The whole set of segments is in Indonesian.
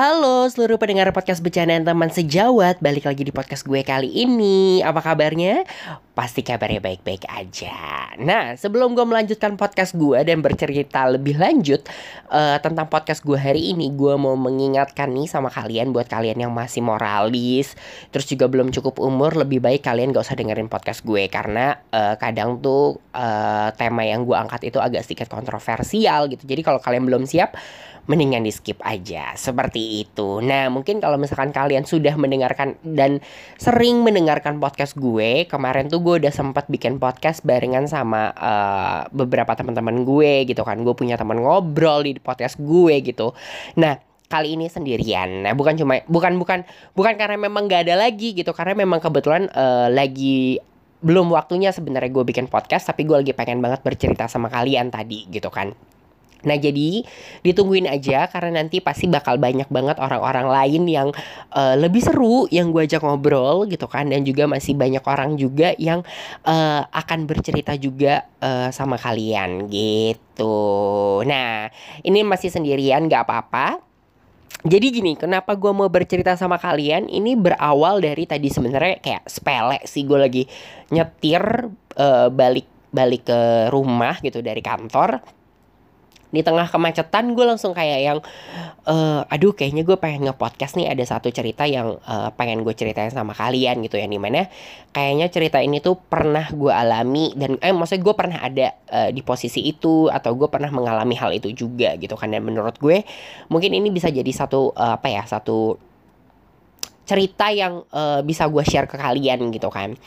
Halo seluruh pendengar podcast Bercandaan Teman Sejawat. Balik lagi di podcast gue kali ini. Apa kabarnya? Pasti kabarnya baik-baik aja. Nah sebelum gue melanjutkan podcast gue Dan bercerita lebih lanjut uh, Tentang podcast gue hari ini Gue mau mengingatkan nih sama kalian Buat kalian yang masih moralis Terus juga belum cukup umur Lebih baik kalian gak usah dengerin podcast gue. Karena uh, kadang tuh uh, Tema yang gue angkat itu agak sedikit kontroversial gitu. Jadi kalau kalian belum siap mendingan di skip aja seperti itu. Nah, mungkin kalau misalkan kalian sudah mendengarkan dan sering mendengarkan podcast gue, kemarin tuh gue udah sempat bikin podcast barengan sama uh, beberapa teman-teman gue gitu kan. Gue punya teman ngobrol di podcast gue gitu. Nah, kali ini sendirian. Nah, bukan cuma bukan bukan bukan karena memang gak ada lagi gitu, karena memang kebetulan uh, lagi belum waktunya sebenarnya gue bikin podcast, tapi gue lagi pengen banget bercerita sama kalian tadi gitu kan. Nah jadi ditungguin aja karena nanti pasti bakal banyak banget orang-orang lain yang uh, lebih seru yang gue ajak ngobrol gitu kan dan juga masih banyak orang juga yang uh, akan bercerita juga uh, sama kalian gitu. Nah ini masih sendirian gak apa-apa. Jadi gini, kenapa gue mau bercerita sama kalian? Ini berawal dari tadi sebenarnya kayak sepele sih gue lagi nyetir uh, balik balik ke rumah gitu dari kantor di tengah kemacetan gue langsung kayak yang uh, aduh kayaknya gue pengen nge-podcast nih ada satu cerita yang uh, pengen gue ceritain sama kalian gitu ya. Di mana kayaknya cerita ini tuh pernah gue alami dan eh maksudnya gue pernah ada uh, di posisi itu atau gue pernah mengalami hal itu juga gitu kan. Dan menurut gue mungkin ini bisa jadi satu uh, apa ya satu cerita yang uh, bisa gue share ke kalian gitu kan.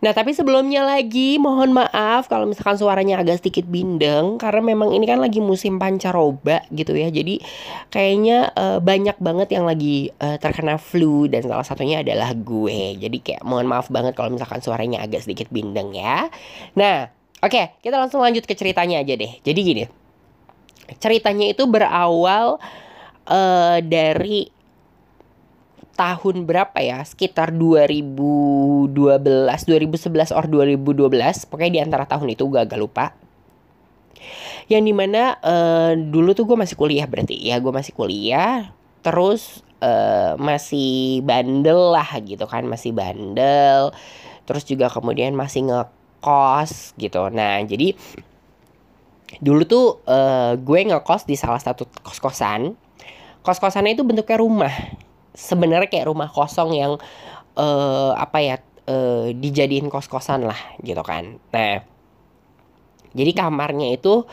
Nah tapi sebelumnya lagi mohon maaf kalau misalkan suaranya agak sedikit bindeng karena memang ini kan lagi musim pancaroba gitu ya. Jadi kayaknya uh, banyak banget yang lagi uh, terkena flu dan salah satunya adalah gue. Jadi kayak mohon maaf banget kalau misalkan suaranya agak sedikit bindeng ya. Nah oke okay, kita langsung lanjut ke ceritanya aja deh. Jadi gini ceritanya itu berawal uh, dari tahun berapa ya? Sekitar 2012 2011 or 2012 pokoknya di antara tahun itu gue agak lupa. Yang di mana uh, dulu tuh gue masih kuliah berarti. Ya gue masih kuliah. Terus uh, masih bandel lah gitu kan masih bandel. Terus juga kemudian masih ngekos gitu. Nah jadi dulu tuh uh, gue ngekos di salah satu kos kosan kos kosannya itu bentuknya rumah sebenarnya kayak rumah kosong yang uh, apa ya uh, dijadiin kos-kosan lah gitu kan. Nah, jadi kamarnya itu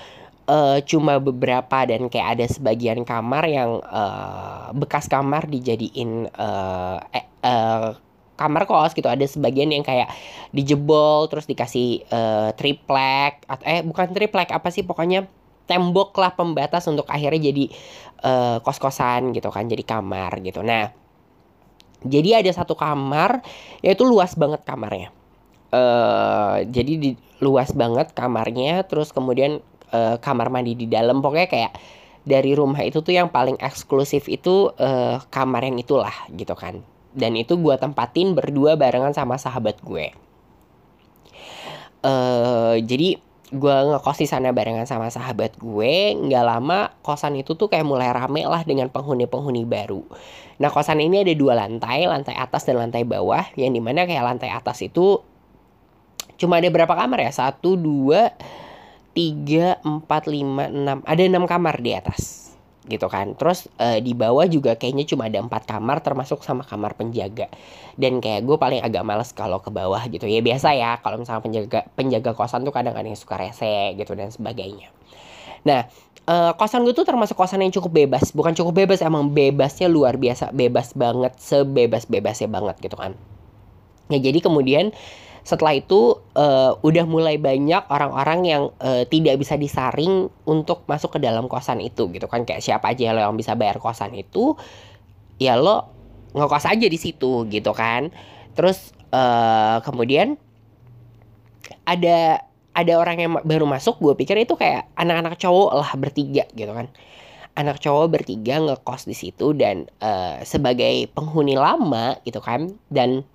uh, cuma beberapa dan kayak ada sebagian kamar yang uh, bekas kamar dijadiin uh, eh, uh, kamar kos gitu ada sebagian yang kayak dijebol terus dikasih uh, triplek atau eh bukan triplek apa sih pokoknya tembok lah pembatas untuk akhirnya jadi uh, kos-kosan gitu kan jadi kamar gitu. Nah jadi ada satu kamar yaitu luas banget kamarnya. Uh, jadi di, luas banget kamarnya terus kemudian uh, kamar mandi di dalam. Pokoknya kayak dari rumah itu tuh yang paling eksklusif itu uh, kamar yang itulah gitu kan. Dan itu gue tempatin berdua barengan sama sahabat gue. Uh, jadi gue ngekos di sana barengan sama sahabat gue nggak lama kosan itu tuh kayak mulai rame lah dengan penghuni-penghuni baru. Nah kosan ini ada dua lantai lantai atas dan lantai bawah yang di mana kayak lantai atas itu cuma ada berapa kamar ya? Satu dua tiga empat lima enam. Ada enam kamar di atas gitu kan. Terus uh, di bawah juga kayaknya cuma ada empat kamar termasuk sama kamar penjaga. Dan kayak gue paling agak males kalau ke bawah gitu. Ya biasa ya kalau misalnya penjaga penjaga kosan tuh kadang-kadang suka rese gitu dan sebagainya. Nah uh, kosan gue tuh termasuk kosan yang cukup bebas. Bukan cukup bebas emang bebasnya luar biasa. Bebas banget sebebas bebasnya banget gitu kan. Ya jadi kemudian setelah itu uh, udah mulai banyak orang-orang yang uh, tidak bisa disaring untuk masuk ke dalam kosan itu gitu kan. Kayak siapa aja lo yang bisa bayar kosan itu ya lo ngekos aja di situ gitu kan. Terus uh, kemudian ada ada orang yang baru masuk gue pikir itu kayak anak-anak cowok lah bertiga gitu kan. Anak cowok bertiga ngekos di situ dan uh, sebagai penghuni lama gitu kan dan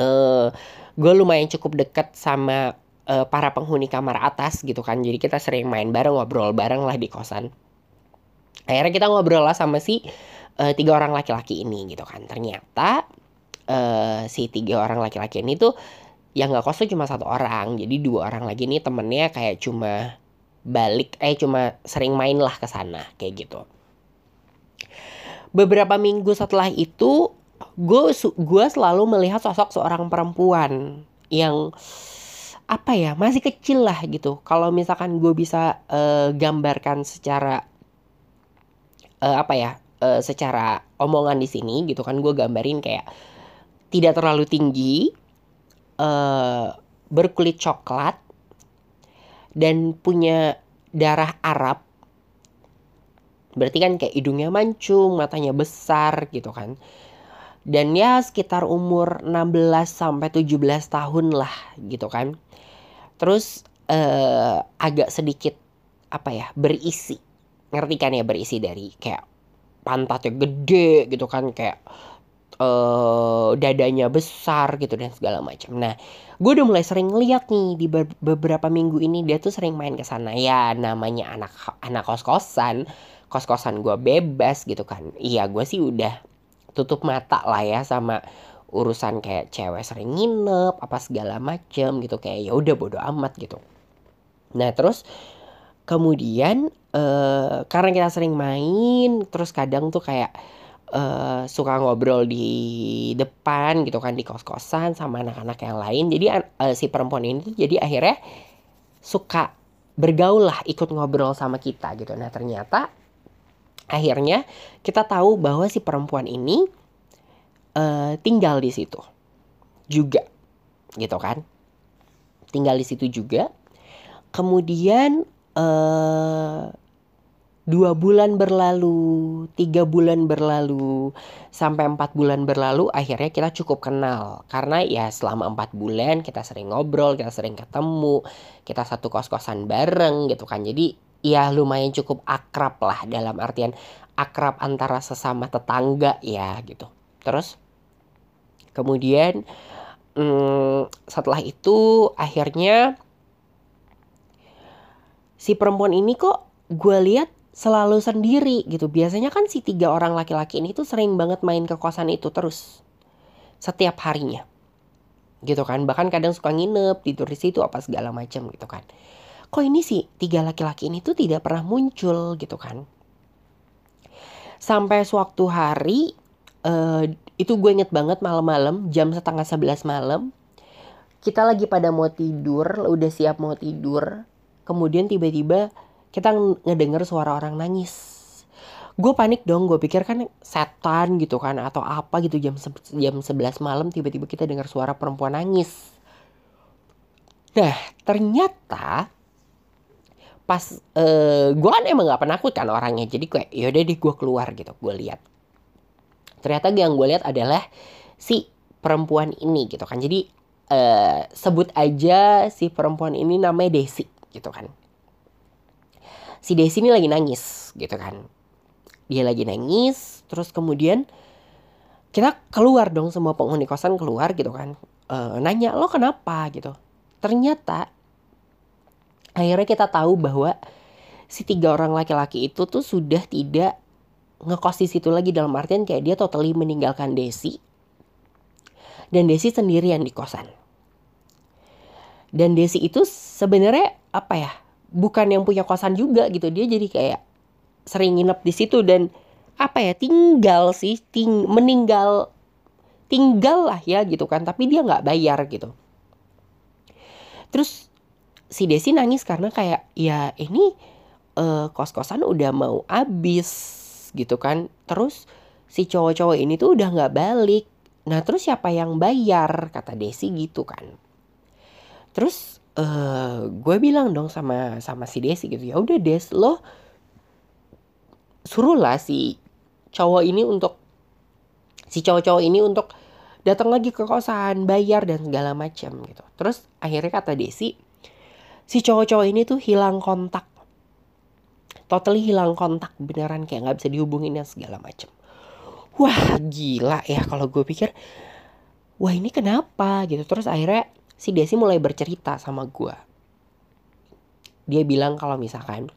uh, gue lumayan cukup deket sama uh, para penghuni kamar atas gitu kan. Jadi kita sering main bareng ngobrol bareng lah di kosan. Akhirnya kita ngobrol lah sama si uh, tiga orang laki-laki ini gitu kan. Ternyata uh, si tiga orang laki-laki ini tuh yang nggak kos tuh cuma satu orang. Jadi dua orang lagi nih temennya kayak cuma balik eh cuma sering main lah ke sana kayak gitu. Beberapa minggu setelah itu gue gue selalu melihat sosok seorang perempuan yang apa ya masih kecil lah gitu. Kalau misalkan gue bisa uh, gambarkan secara uh, apa ya uh, secara omongan di sini gitu kan gue gambarin kayak tidak terlalu tinggi uh, berkulit coklat dan punya darah Arab. Berarti kan kayak hidungnya mancung matanya besar gitu kan dan ya sekitar umur 16 sampai 17 tahun lah gitu kan. Terus uh, agak sedikit apa ya berisi ngerti kan ya berisi dari kayak pantatnya gede gitu kan kayak uh, dadanya besar gitu dan segala macam. Nah, gue udah mulai sering lihat nih di beberapa minggu ini dia tuh sering main ke sana ya namanya anak anak kos kosan kos kosan gue bebas gitu kan. Iya gue sih udah tutup mata lah ya sama urusan kayak cewek sering nginep apa segala macem gitu. Kayak ya udah bodo amat gitu. Nah terus kemudian uh, karena kita sering main terus kadang tuh kayak uh, suka ngobrol di depan gitu kan di kos-kosan sama anak-anak yang lain. Jadi uh, si perempuan ini tuh jadi akhirnya suka bergaul lah ikut ngobrol sama kita gitu. Nah ternyata akhirnya kita tahu bahwa si perempuan ini uh, tinggal di situ juga gitu kan tinggal di situ juga kemudian uh, dua bulan berlalu, tiga bulan berlalu, sampai empat bulan berlalu, akhirnya kita cukup kenal. Karena ya selama empat bulan kita sering ngobrol, kita sering ketemu, kita satu kos-kosan bareng gitu kan. Jadi ya lumayan cukup akrab lah dalam artian akrab antara sesama tetangga ya gitu. Terus kemudian hmm, setelah itu akhirnya si perempuan ini kok gue lihat selalu sendiri gitu. Biasanya kan si tiga orang laki-laki ini tuh sering banget main ke kosan itu terus setiap harinya gitu kan bahkan kadang suka nginep tidur di situ apa segala macam gitu kan kok ini sih tiga laki-laki ini tuh tidak pernah muncul gitu kan. Sampai suatu hari uh, itu gue inget banget malam-malam jam setengah sebelas malam kita lagi pada mau tidur udah siap mau tidur kemudian tiba-tiba kita ngedenger suara orang nangis. Gue panik dong gue pikir kan setan gitu kan atau apa gitu jam jam 11 malam tiba-tiba kita dengar suara perempuan nangis. Nah ternyata pas uh, gue kan emang gak penakut kan orangnya. Jadi gue yaudah deh gue keluar gitu gue lihat. Ternyata yang gue lihat adalah si perempuan ini gitu kan. Jadi uh, sebut aja si perempuan ini namanya Desi gitu kan. Si Desi ini lagi nangis gitu kan. Dia lagi nangis terus kemudian kita keluar dong semua penghuni kosan keluar gitu kan. Uh, nanya lo kenapa? Gitu. Ternyata akhirnya kita tahu bahwa si tiga orang laki-laki itu tuh sudah tidak ngekos di situ lagi dalam artian kayak dia totally meninggalkan Desi dan Desi sendirian di kosan. Dan Desi itu sebenarnya apa ya bukan yang punya kosan juga gitu dia jadi kayak sering nginep di situ dan apa ya tinggal sih ting meninggal tinggal lah ya gitu kan tapi dia nggak bayar gitu. Terus si Desi nangis karena kayak ya ini uh, kos-kosan udah mau habis gitu kan. Terus si cowok-cowok ini tuh udah nggak balik. Nah terus siapa yang bayar? Kata Desi gitu kan. Terus uh, gue bilang dong sama sama si Desi gitu ya udah Des lo suruh lah si cowok ini untuk si cowok-cowok ini untuk datang lagi ke kosan bayar dan segala macam gitu. Terus akhirnya kata Desi si cowok-cowok ini tuh hilang kontak. Totally hilang kontak beneran kayak nggak bisa dihubungin dan segala macem. Wah gila ya kalau gue pikir wah ini kenapa gitu. Terus akhirnya si Desi mulai bercerita sama gue. Dia bilang kalau misalkan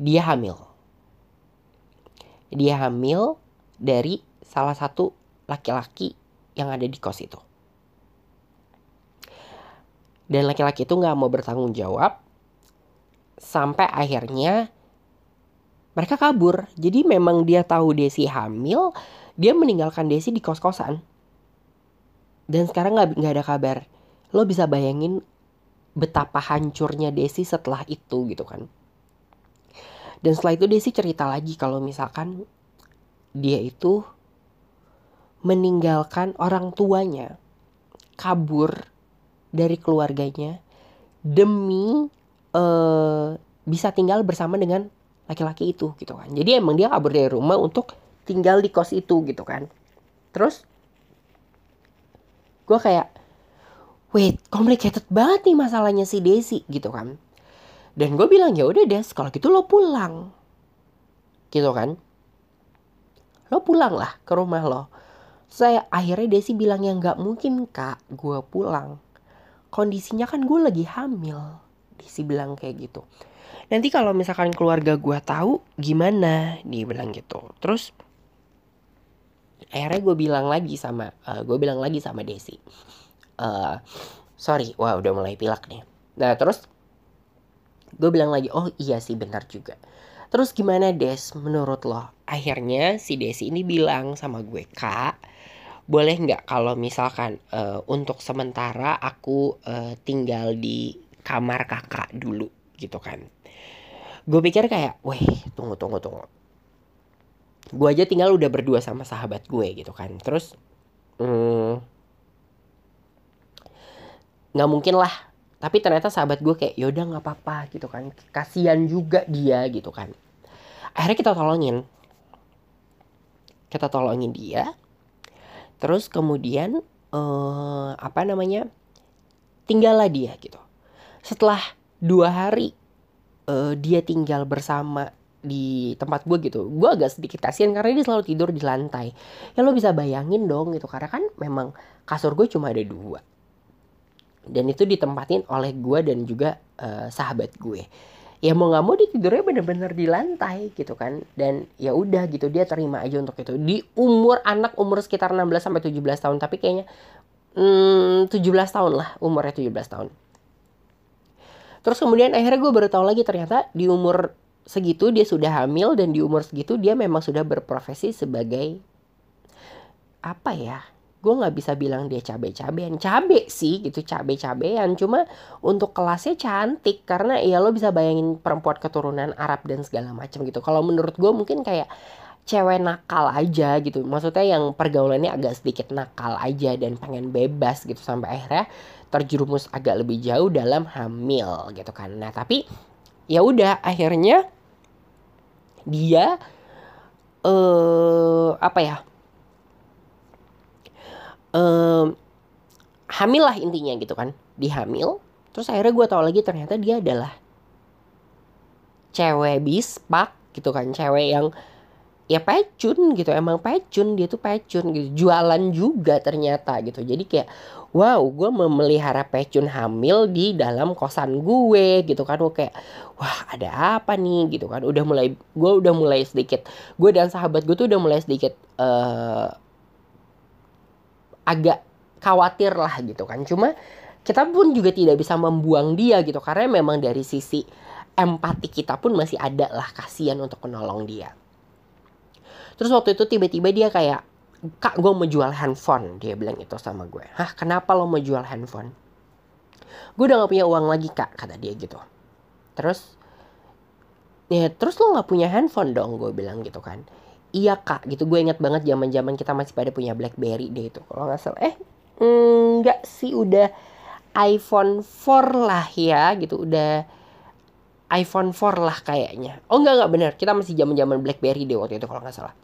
dia hamil. Dia hamil dari salah satu laki-laki yang ada di kos itu. Dan laki-laki itu nggak mau bertanggung jawab sampai akhirnya mereka kabur. Jadi memang dia tahu Desi hamil, dia meninggalkan Desi di kos-kosan. Dan sekarang nggak nggak ada kabar. Lo bisa bayangin betapa hancurnya Desi setelah itu gitu kan. Dan setelah itu Desi cerita lagi kalau misalkan dia itu meninggalkan orang tuanya kabur dari keluarganya demi uh, bisa tinggal bersama dengan laki-laki itu gitu kan. Jadi emang dia kabur dari rumah untuk tinggal di kos itu gitu kan. Terus gue kayak wait complicated banget nih masalahnya si Desi gitu kan. Dan gue bilang ya udah Des kalau gitu lo pulang gitu kan. Lo pulang lah ke rumah lo. Saya akhirnya Desi bilang ya nggak mungkin kak gue pulang kondisinya kan gue lagi hamil. Desi bilang kayak gitu. Nanti kalau misalkan keluarga gue tahu gimana? Dia bilang gitu. Terus akhirnya gue bilang lagi sama uh, gue bilang lagi sama Desi. Uh, sorry wah udah mulai pilak nih. Nah terus gue bilang lagi oh iya sih benar juga. Terus gimana Des? Menurut lo akhirnya si Desi ini bilang sama gue kak boleh nggak kalau misalkan uh, untuk sementara aku uh, tinggal di kamar kakak dulu gitu kan? Gue pikir kayak weh tunggu tunggu tunggu. Gue aja tinggal udah berdua sama sahabat gue gitu kan? Terus hmm, nggak hmm, mungkin lah. Tapi ternyata sahabat gue kayak yaudah nggak apa-apa gitu kan? Kasihan juga dia gitu kan? Akhirnya kita tolongin. Kita tolongin dia terus kemudian uh, apa namanya tinggallah dia gitu. Setelah dua hari uh, dia tinggal bersama di tempat gue gitu. Gue agak sedikit kasihan karena dia selalu tidur di lantai. Ya lo bisa bayangin dong gitu. Karena kan memang kasur gue cuma ada dua. Dan itu ditempatin oleh gue dan juga uh, sahabat gue ya mau nggak mau dia tidurnya bener-bener di lantai gitu kan. Dan ya udah gitu. Dia terima aja untuk itu. Di umur anak umur sekitar 16 sampai 17 tahun. Tapi kayaknya hmm, 17 tahun lah. Umurnya 17 tahun. Terus kemudian akhirnya gue baru tahu lagi ternyata di umur segitu dia sudah hamil. Dan di umur segitu dia memang sudah berprofesi sebagai apa ya gue nggak bisa bilang dia cabe-cabean. Cabe sih gitu cabe-cabean. Cuma untuk kelasnya cantik karena ya lo bisa bayangin perempuan keturunan Arab dan segala macam gitu. Kalau menurut gue mungkin kayak cewek nakal aja gitu. Maksudnya yang pergaulannya agak sedikit nakal aja dan pengen bebas gitu. Sampai akhirnya terjerumus agak lebih jauh dalam hamil gitu kan. Nah tapi ya udah akhirnya dia eh uh, apa ya um, hamil lah intinya gitu kan. Dihamil terus akhirnya gue tau lagi ternyata dia adalah cewek bispak gitu kan. Cewek yang ya pecun gitu emang pecun dia tuh pecun gitu. Jualan juga ternyata gitu. Jadi kayak wow gue memelihara pecun hamil di dalam kosan gue gitu kan. Gue kayak wah ada apa nih gitu kan. Udah mulai gue udah mulai sedikit gue dan sahabat gue tuh udah mulai sedikit uh, agak khawatir lah gitu kan. Cuma kita pun juga tidak bisa membuang dia gitu karena memang dari sisi empati kita pun masih ada lah kasihan untuk menolong dia. Terus waktu itu tiba-tiba dia kayak kak gue mau jual handphone dia bilang itu sama gue. Hah kenapa lo mau jual handphone? Gue udah gak punya uang lagi kak kata dia gitu. Terus ya terus lo gak punya handphone dong gue bilang gitu kan iya kak. Gitu gue inget banget zaman zaman kita masih pada punya BlackBerry deh itu. Kalau nggak salah. Eh enggak sih udah iPhone 4 lah ya gitu. Udah iPhone 4 lah kayaknya. Oh enggak enggak bener. Kita masih zaman zaman BlackBerry deh waktu itu kalau nggak salah.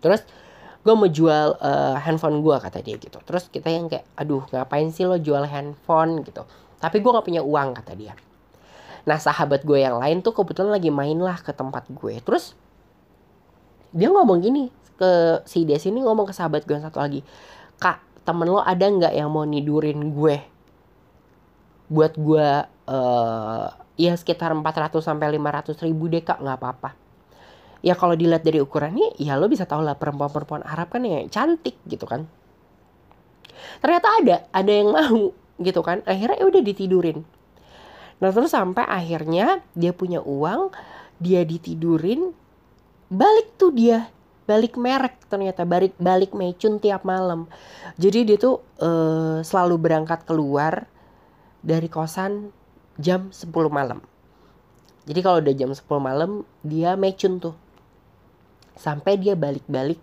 Terus gue mau jual uh, handphone gue kata dia gitu. Terus kita yang kayak aduh ngapain sih lo jual handphone? Gitu. Tapi gue nggak punya uang kata dia. Nah sahabat gue yang lain tuh kebetulan lagi main lah ke tempat gue. Terus dia ngomong gini ke si Des ini ngomong ke sahabat gue satu lagi kak temen lo ada nggak yang mau nidurin gue? Buat gue uh, ya sekitar 400 sampai 500 ribu deh kak nggak apa-apa. Ya kalau dilihat dari ukurannya ya lo bisa tahu lah perempuan-perempuan Arab kan yang cantik gitu kan. Ternyata ada ada yang mau gitu kan. Akhirnya ya udah ditidurin. Nah terus sampai akhirnya dia punya uang dia ditidurin balik tuh dia balik merek ternyata balik balik mecun tiap malam. Jadi dia tuh uh, selalu berangkat keluar dari kosan jam 10 malam. Jadi kalau udah jam 10 malam dia mecun tuh. Sampai dia balik-balik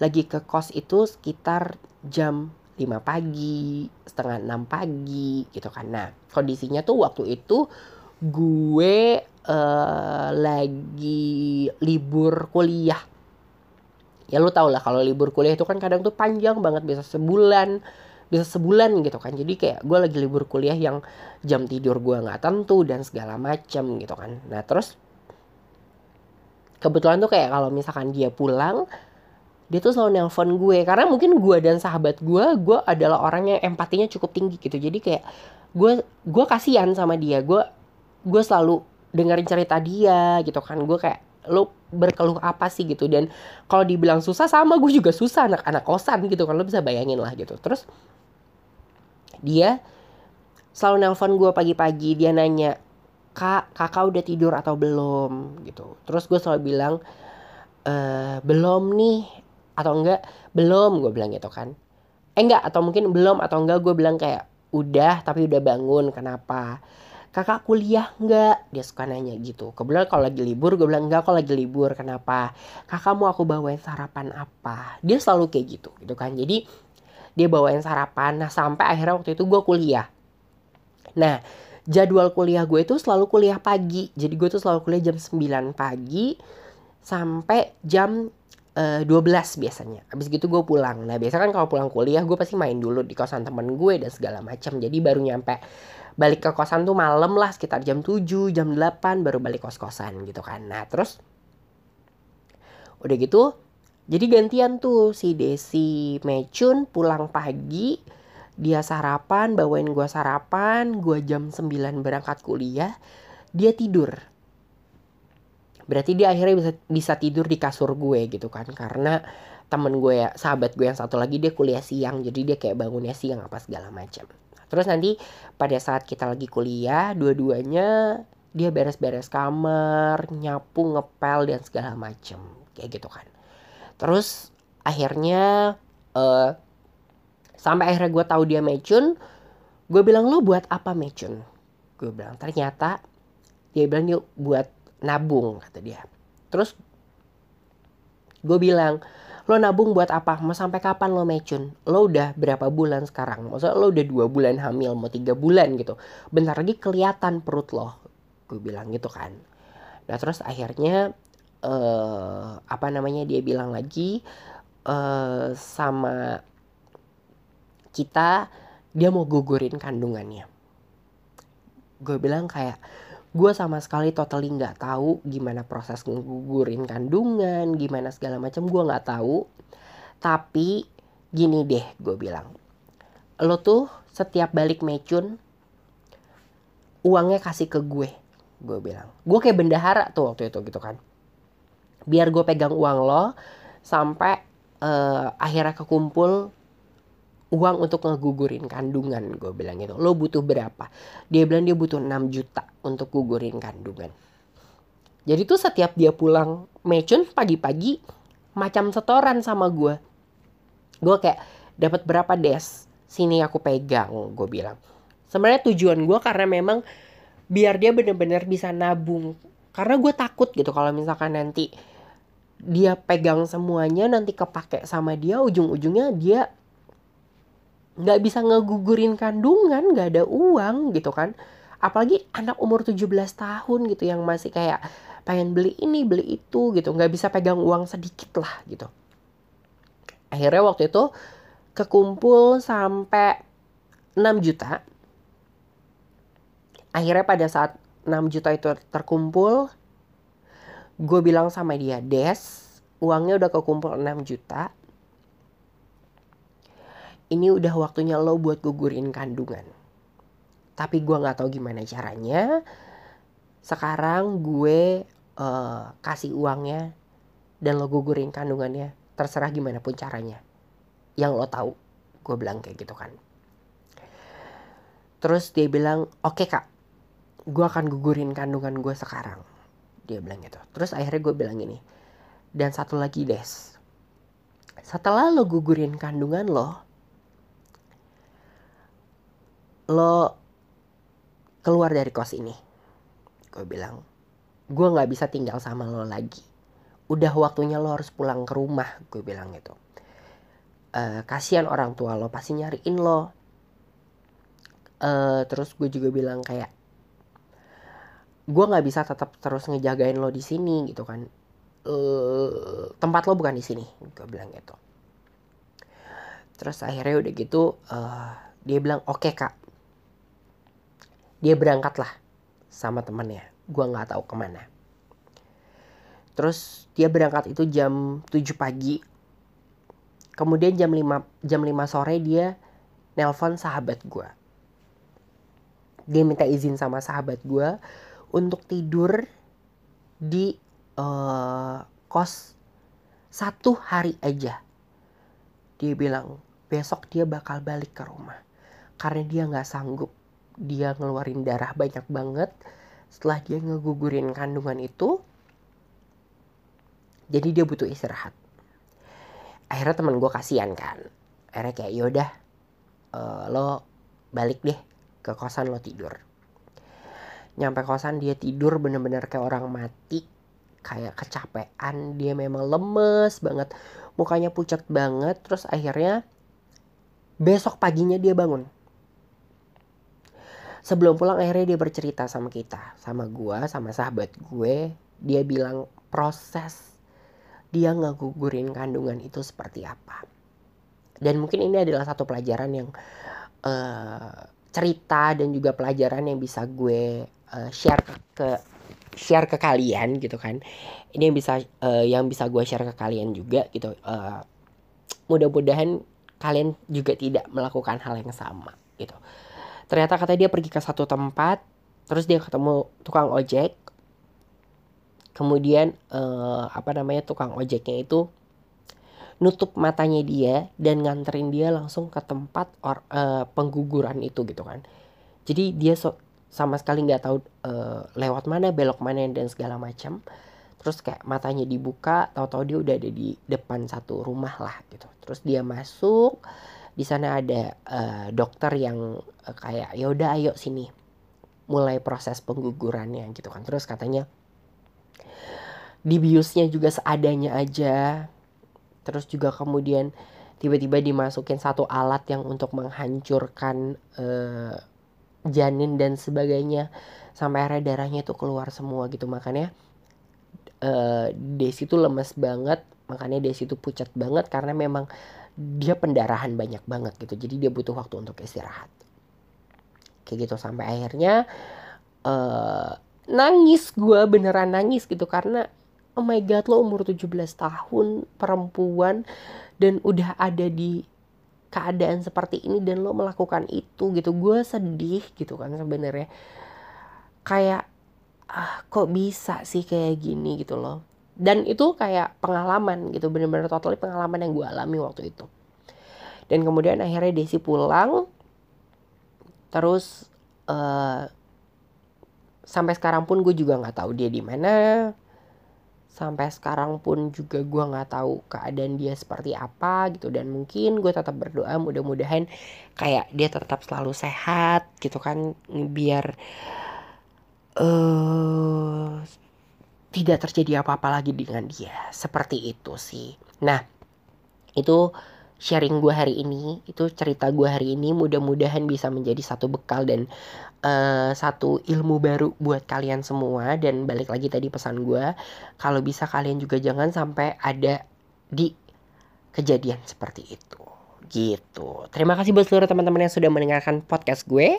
lagi ke kos itu sekitar jam 5 pagi, setengah 6 pagi gitu kan. Nah, kondisinya tuh waktu itu gue uh, lagi libur kuliah. Ya lu tau lah kalau libur kuliah itu kan kadang tuh panjang banget bisa sebulan, bisa sebulan gitu kan. Jadi kayak gue lagi libur kuliah yang jam tidur gue nggak tentu dan segala macam gitu kan. Nah, terus kebetulan tuh kayak kalau misalkan dia pulang dia tuh selalu nelpon gue karena mungkin gue dan sahabat gue gue adalah orang yang empatinya cukup tinggi gitu jadi kayak gue gue kasihan sama dia gue gue selalu dengerin cerita dia gitu kan. Gue kayak lo berkeluh apa sih? gitu. Dan kalau dibilang susah sama gue juga susah anak-anak kosan gitu kan. Lo bisa bayangin lah gitu. Terus dia selalu nelpon gue pagi-pagi. Dia nanya kak kakak udah tidur atau belum? gitu. Terus gue selalu bilang e, belum nih. Atau enggak belum gue bilang gitu kan. Eh enggak atau mungkin belum atau enggak gue bilang kayak udah tapi udah bangun kenapa kakak kuliah enggak dia suka nanya gitu. Kebetulan kalau lagi libur gue bilang enggak kalau lagi libur kenapa? Kakak mau aku bawain sarapan apa? Dia selalu kayak gitu gitu kan. Jadi dia bawain sarapan. Nah sampai akhirnya waktu itu gue kuliah. Nah jadwal kuliah gue itu selalu kuliah pagi. Jadi gue tuh selalu kuliah jam 9 pagi sampai jam uh, eh, 12 biasanya. Habis gitu gue pulang. Nah biasa kan kalau pulang kuliah gue pasti main dulu di kosan temen gue dan segala macam. Jadi baru nyampe balik ke kosan tuh malam lah sekitar jam 7, jam 8 baru balik kos-kosan gitu kan. Nah terus udah gitu jadi gantian tuh si Desi Mecun pulang pagi dia sarapan bawain gue sarapan gue jam 9 berangkat kuliah dia tidur berarti dia akhirnya bisa bisa tidur di kasur gue gitu kan karena temen gue ya sahabat gue yang satu lagi dia kuliah siang jadi dia kayak bangunnya siang apa segala macam terus nanti pada saat kita lagi kuliah dua-duanya dia beres-beres kamar nyapu ngepel dan segala macam kayak gitu kan. Terus akhirnya uh, sampai akhirnya gue tahu dia mecun gue bilang lo buat apa mecun? Gue bilang ternyata dia bilang yuk buat nabung kata dia. Terus gue bilang lo nabung buat apa? Mau sampai kapan lo mecun? Lo udah berapa bulan sekarang? Maksudnya lo udah dua bulan hamil mau tiga bulan gitu. Bentar lagi kelihatan perut lo. Gue bilang gitu kan. Nah terus akhirnya uh, apa namanya dia bilang lagi uh, sama kita dia mau gugurin kandungannya. Gue bilang kayak gue sama sekali totally nggak tahu gimana proses ngugurin kandungan gimana segala macam gue nggak tahu. Tapi gini deh gue bilang. Lo tuh setiap balik mecun uangnya kasih ke gue gue bilang. Gue kayak bendahara tuh waktu itu gitu kan. Biar gue pegang uang lo sampai uh, akhirnya kekumpul uang untuk ngegugurin kandungan gue bilang gitu. Lo butuh berapa? Dia bilang dia butuh 6 juta untuk gugurin kandungan. Jadi tuh setiap dia pulang mecun pagi-pagi macam setoran sama gue gue kayak dapat berapa des? Sini aku pegang gue bilang. Sebenarnya tujuan gue karena memang biar dia bener-bener bisa nabung. Karena gue takut gitu kalau misalkan nanti dia pegang semuanya nanti kepake sama dia ujung-ujungnya dia nggak bisa ngegugurin kandungan nggak ada uang gitu kan. Apalagi anak umur 17 tahun gitu yang masih kayak pengen beli ini beli itu gitu. Nggak bisa pegang uang sedikit lah gitu. Akhirnya waktu itu kekumpul sampai 6 juta. Akhirnya pada saat 6 juta itu terkumpul gue bilang sama dia Des uangnya udah kekumpul 6 juta ini udah waktunya lo buat gugurin kandungan. Tapi gue gak tahu gimana caranya. Sekarang gue uh, kasih uangnya dan lo gugurin kandungannya. Terserah gimana pun caranya. Yang lo tahu gue bilang kayak gitu kan. Terus dia bilang oke okay, kak. Gue akan gugurin kandungan gue sekarang. Dia bilang gitu. Terus akhirnya gue bilang gini dan satu lagi des. Setelah lo gugurin kandungan lo lo keluar dari kos ini. Gue bilang gue nggak bisa tinggal sama lo lagi. Udah waktunya lo harus pulang ke rumah gue bilang gitu. Uh, kasihan orang tua lo pasti nyariin lo. Uh, terus gue juga bilang kayak gue nggak bisa tetap terus ngejagain lo di sini gitu kan. Uh, tempat lo bukan di sini gue bilang gitu. Terus akhirnya udah gitu uh, dia bilang oke okay, kak dia berangkat lah sama temannya. Gue nggak tahu ke mana. Terus dia berangkat itu jam 7 pagi. Kemudian jam 5 jam 5 sore dia nelpon sahabat gue dia minta izin sama sahabat gue untuk tidur di uh, kos satu hari aja. Dia bilang besok dia bakal balik ke rumah. Karena dia nggak sanggup dia ngeluarin darah banyak banget setelah dia ngegugurin kandungan itu jadi dia butuh istirahat. Akhirnya temen gue kasihan kan. Akhirnya kayak yaudah uh, lo balik deh ke kosan lo tidur. Nyampe kosan dia tidur bener-bener kayak orang mati kayak kecapean dia memang lemes banget mukanya pucat banget terus akhirnya besok paginya dia bangun sebelum pulang akhirnya dia bercerita sama kita sama gue sama sahabat gue. Dia bilang proses dia ngegugurin kandungan itu seperti apa. Dan mungkin ini adalah satu pelajaran yang uh, cerita dan juga pelajaran yang bisa gue uh, share ke share ke kalian gitu kan. Ini yang bisa uh, yang bisa gue share ke kalian juga gitu. Uh, mudah-mudahan kalian juga tidak melakukan hal yang sama gitu ternyata katanya dia pergi ke satu tempat terus dia ketemu tukang ojek. Kemudian uh, apa namanya tukang ojeknya itu nutup matanya dia dan nganterin dia langsung ke tempat or, uh, pengguguran itu gitu kan. Jadi dia so, sama sekali nggak tahu uh, lewat mana belok mana dan segala macam. Terus kayak matanya dibuka tahu-tahu dia udah ada di depan satu rumah lah gitu. Terus dia masuk di sana ada uh, dokter yang uh, kayak ya udah ayo sini. Mulai proses penggugurannya gitu kan. Terus katanya dibiusnya juga seadanya aja. Terus juga kemudian tiba-tiba dimasukin satu alat yang untuk menghancurkan uh, janin dan sebagainya. Sampai akhirnya darahnya itu keluar semua gitu. Makanya uh, Desi tuh lemes banget. Makanya Desi tuh pucat banget karena memang dia pendarahan banyak banget gitu. Jadi dia butuh waktu untuk istirahat. Kayak gitu sampai akhirnya uh, nangis. Gue beneran nangis gitu karena oh my god lo umur 17 tahun perempuan dan udah ada di keadaan seperti ini dan lo melakukan itu gitu. Gue sedih gitu kan sebenarnya. Kayak ah kok bisa sih kayak gini? Gitu loh dan itu kayak pengalaman gitu bener-bener totally pengalaman yang gue alami waktu itu. Dan kemudian akhirnya Desi pulang terus uh, sampai sekarang pun gue juga nggak tahu dia di mana. Sampai sekarang pun juga gue nggak tahu keadaan dia seperti apa gitu. Dan mungkin gue tetap berdoa mudah-mudahan kayak dia tetap selalu sehat gitu kan biar uh, tidak terjadi apa-apa lagi dengan dia. Seperti itu sih. Nah itu sharing gue hari ini itu cerita gue hari ini mudah-mudahan bisa menjadi satu bekal dan uh, satu ilmu baru buat kalian semua. Dan balik lagi tadi pesan gue kalau bisa kalian juga jangan sampai ada di kejadian seperti itu. Gitu. Terima kasih buat seluruh teman-teman yang sudah mendengarkan podcast gue.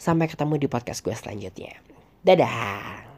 Sampai ketemu di podcast gue selanjutnya. Dadah